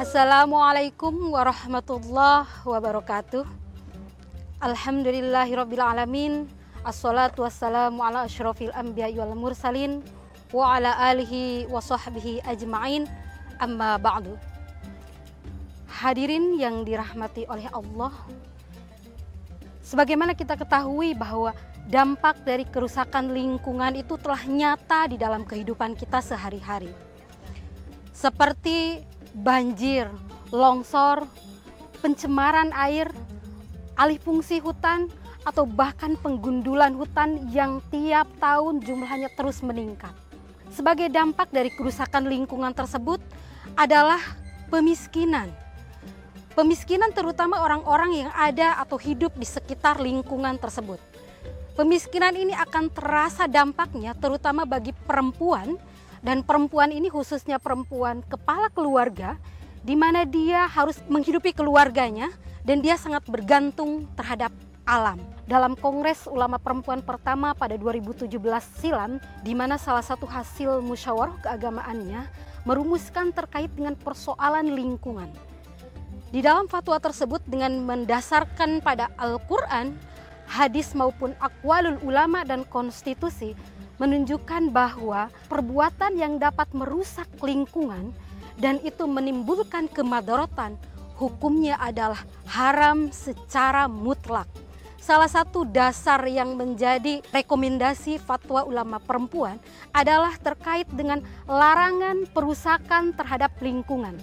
Assalamualaikum warahmatullahi wabarakatuh. Alhamdulillahirabbil alamin. Assalatu wassalamu ala asyrafil anbiya'i wal mursalin wa ala alihi wa sahbihi ajma'in. Amma ba'du. Hadirin yang dirahmati oleh Allah. Sebagaimana kita ketahui bahwa dampak dari kerusakan lingkungan itu telah nyata di dalam kehidupan kita sehari-hari. Seperti banjir, longsor, pencemaran air, alih fungsi hutan, atau bahkan penggundulan hutan yang tiap tahun jumlahnya terus meningkat. Sebagai dampak dari kerusakan lingkungan tersebut adalah pemiskinan. Pemiskinan terutama orang-orang yang ada atau hidup di sekitar lingkungan tersebut. Pemiskinan ini akan terasa dampaknya terutama bagi perempuan dan perempuan ini khususnya perempuan kepala keluarga di mana dia harus menghidupi keluarganya dan dia sangat bergantung terhadap alam. Dalam Kongres Ulama Perempuan pertama pada 2017 silam, di mana salah satu hasil musyawarah keagamaannya merumuskan terkait dengan persoalan lingkungan. Di dalam fatwa tersebut dengan mendasarkan pada Al-Quran, hadis maupun akwalul ulama dan konstitusi menunjukkan bahwa perbuatan yang dapat merusak lingkungan dan itu menimbulkan kemadorotan hukumnya adalah haram secara mutlak. Salah satu dasar yang menjadi rekomendasi fatwa ulama perempuan adalah terkait dengan larangan perusakan terhadap lingkungan.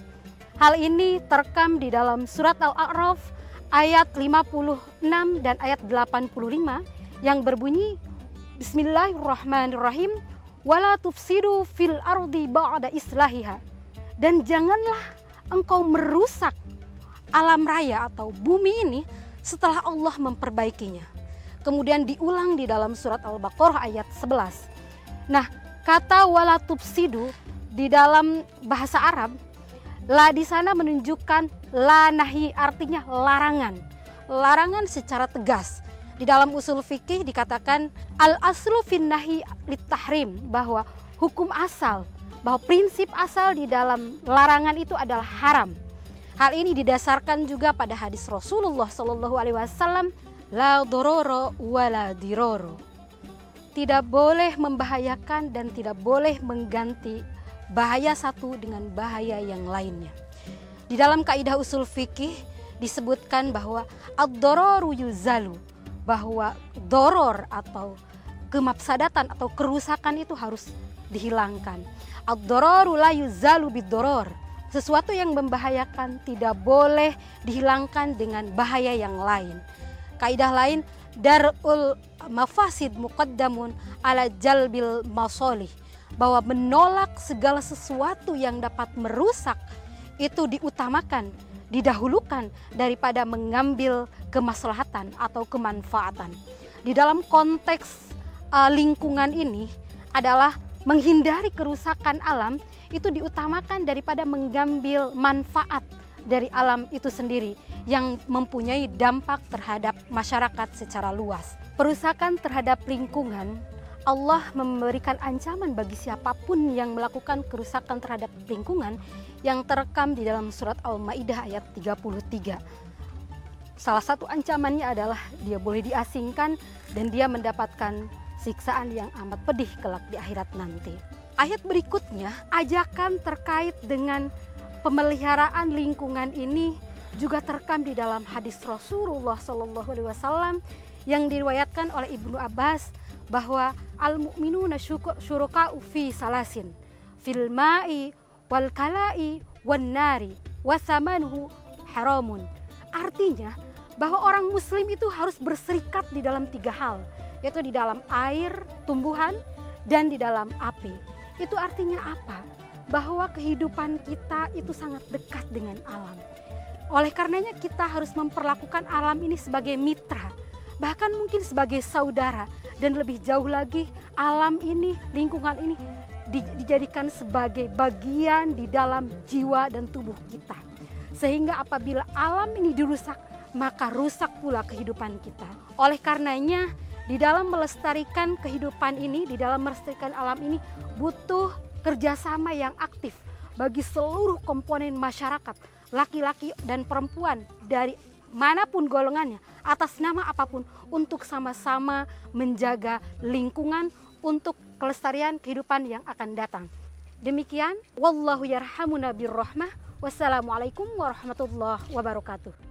Hal ini terekam di dalam surat Al-A'raf ayat 56 dan ayat 85 yang berbunyi Bismillahirrahmanirrahim wala tufsidu fil ardi ba'da islahiha dan janganlah engkau merusak alam raya atau bumi ini setelah Allah memperbaikinya. Kemudian diulang di dalam surat Al-Baqarah ayat 11. Nah, kata wala tufsidu di dalam bahasa Arab La di sana menunjukkan la nahi artinya larangan. Larangan secara tegas. Di dalam usul fikih dikatakan al aslu fin nahi litahrim bahwa hukum asal bahwa prinsip asal di dalam larangan itu adalah haram. Hal ini didasarkan juga pada hadis Rasulullah Shallallahu Alaihi Wasallam la dororo wala diroro. Tidak boleh membahayakan dan tidak boleh mengganti bahaya satu dengan bahaya yang lainnya. Di dalam kaidah usul fikih disebutkan bahwa ad-dororu yuzalu, bahwa doror atau kemapsadatan atau kerusakan itu harus dihilangkan. Ad-dororu bid-doror. Sesuatu yang membahayakan tidak boleh dihilangkan dengan bahaya yang lain. Kaidah lain darul mafasid muqaddamun ala jalbil masolih bahwa menolak segala sesuatu yang dapat merusak itu diutamakan, didahulukan daripada mengambil kemaslahatan atau kemanfaatan. Di dalam konteks uh, lingkungan ini adalah menghindari kerusakan alam itu diutamakan daripada mengambil manfaat dari alam itu sendiri yang mempunyai dampak terhadap masyarakat secara luas. Perusakan terhadap lingkungan Allah memberikan ancaman bagi siapa pun yang melakukan kerusakan terhadap lingkungan yang terekam di dalam surat Al-Maidah ayat 33. Salah satu ancamannya adalah dia boleh diasingkan dan dia mendapatkan siksaan yang amat pedih kelak di akhirat nanti. Ayat berikutnya ajakan terkait dengan pemeliharaan lingkungan ini juga terekam di dalam hadis Rasulullah SAW yang diriwayatkan oleh Ibnu Abbas bahwa al mukminuna syuraka fi salasin fil ma'i wal kala'i wan nari wasamanuhu haramun. Artinya bahwa orang muslim itu harus berserikat di dalam tiga hal, yaitu di dalam air, tumbuhan, dan di dalam api. Itu artinya apa? Bahwa kehidupan kita itu sangat dekat dengan alam. Oleh karenanya kita harus memperlakukan alam ini sebagai mitra, bahkan mungkin sebagai saudara dan lebih jauh lagi alam ini, lingkungan ini dijadikan sebagai bagian di dalam jiwa dan tubuh kita. Sehingga apabila alam ini dirusak, maka rusak pula kehidupan kita. Oleh karenanya, di dalam melestarikan kehidupan ini, di dalam melestarikan alam ini butuh kerjasama yang aktif, bagi seluruh komponen masyarakat, laki-laki dan perempuan dari mana pun golongannya, atas nama apa pun, untuk sama-sama menjaga lingkungan untuk kelestarian kehidupan yang akan datang. Demikian, wallahu yarhamuna birrahmah. Wassalamualaikum warahmatullahi wabarakatuh.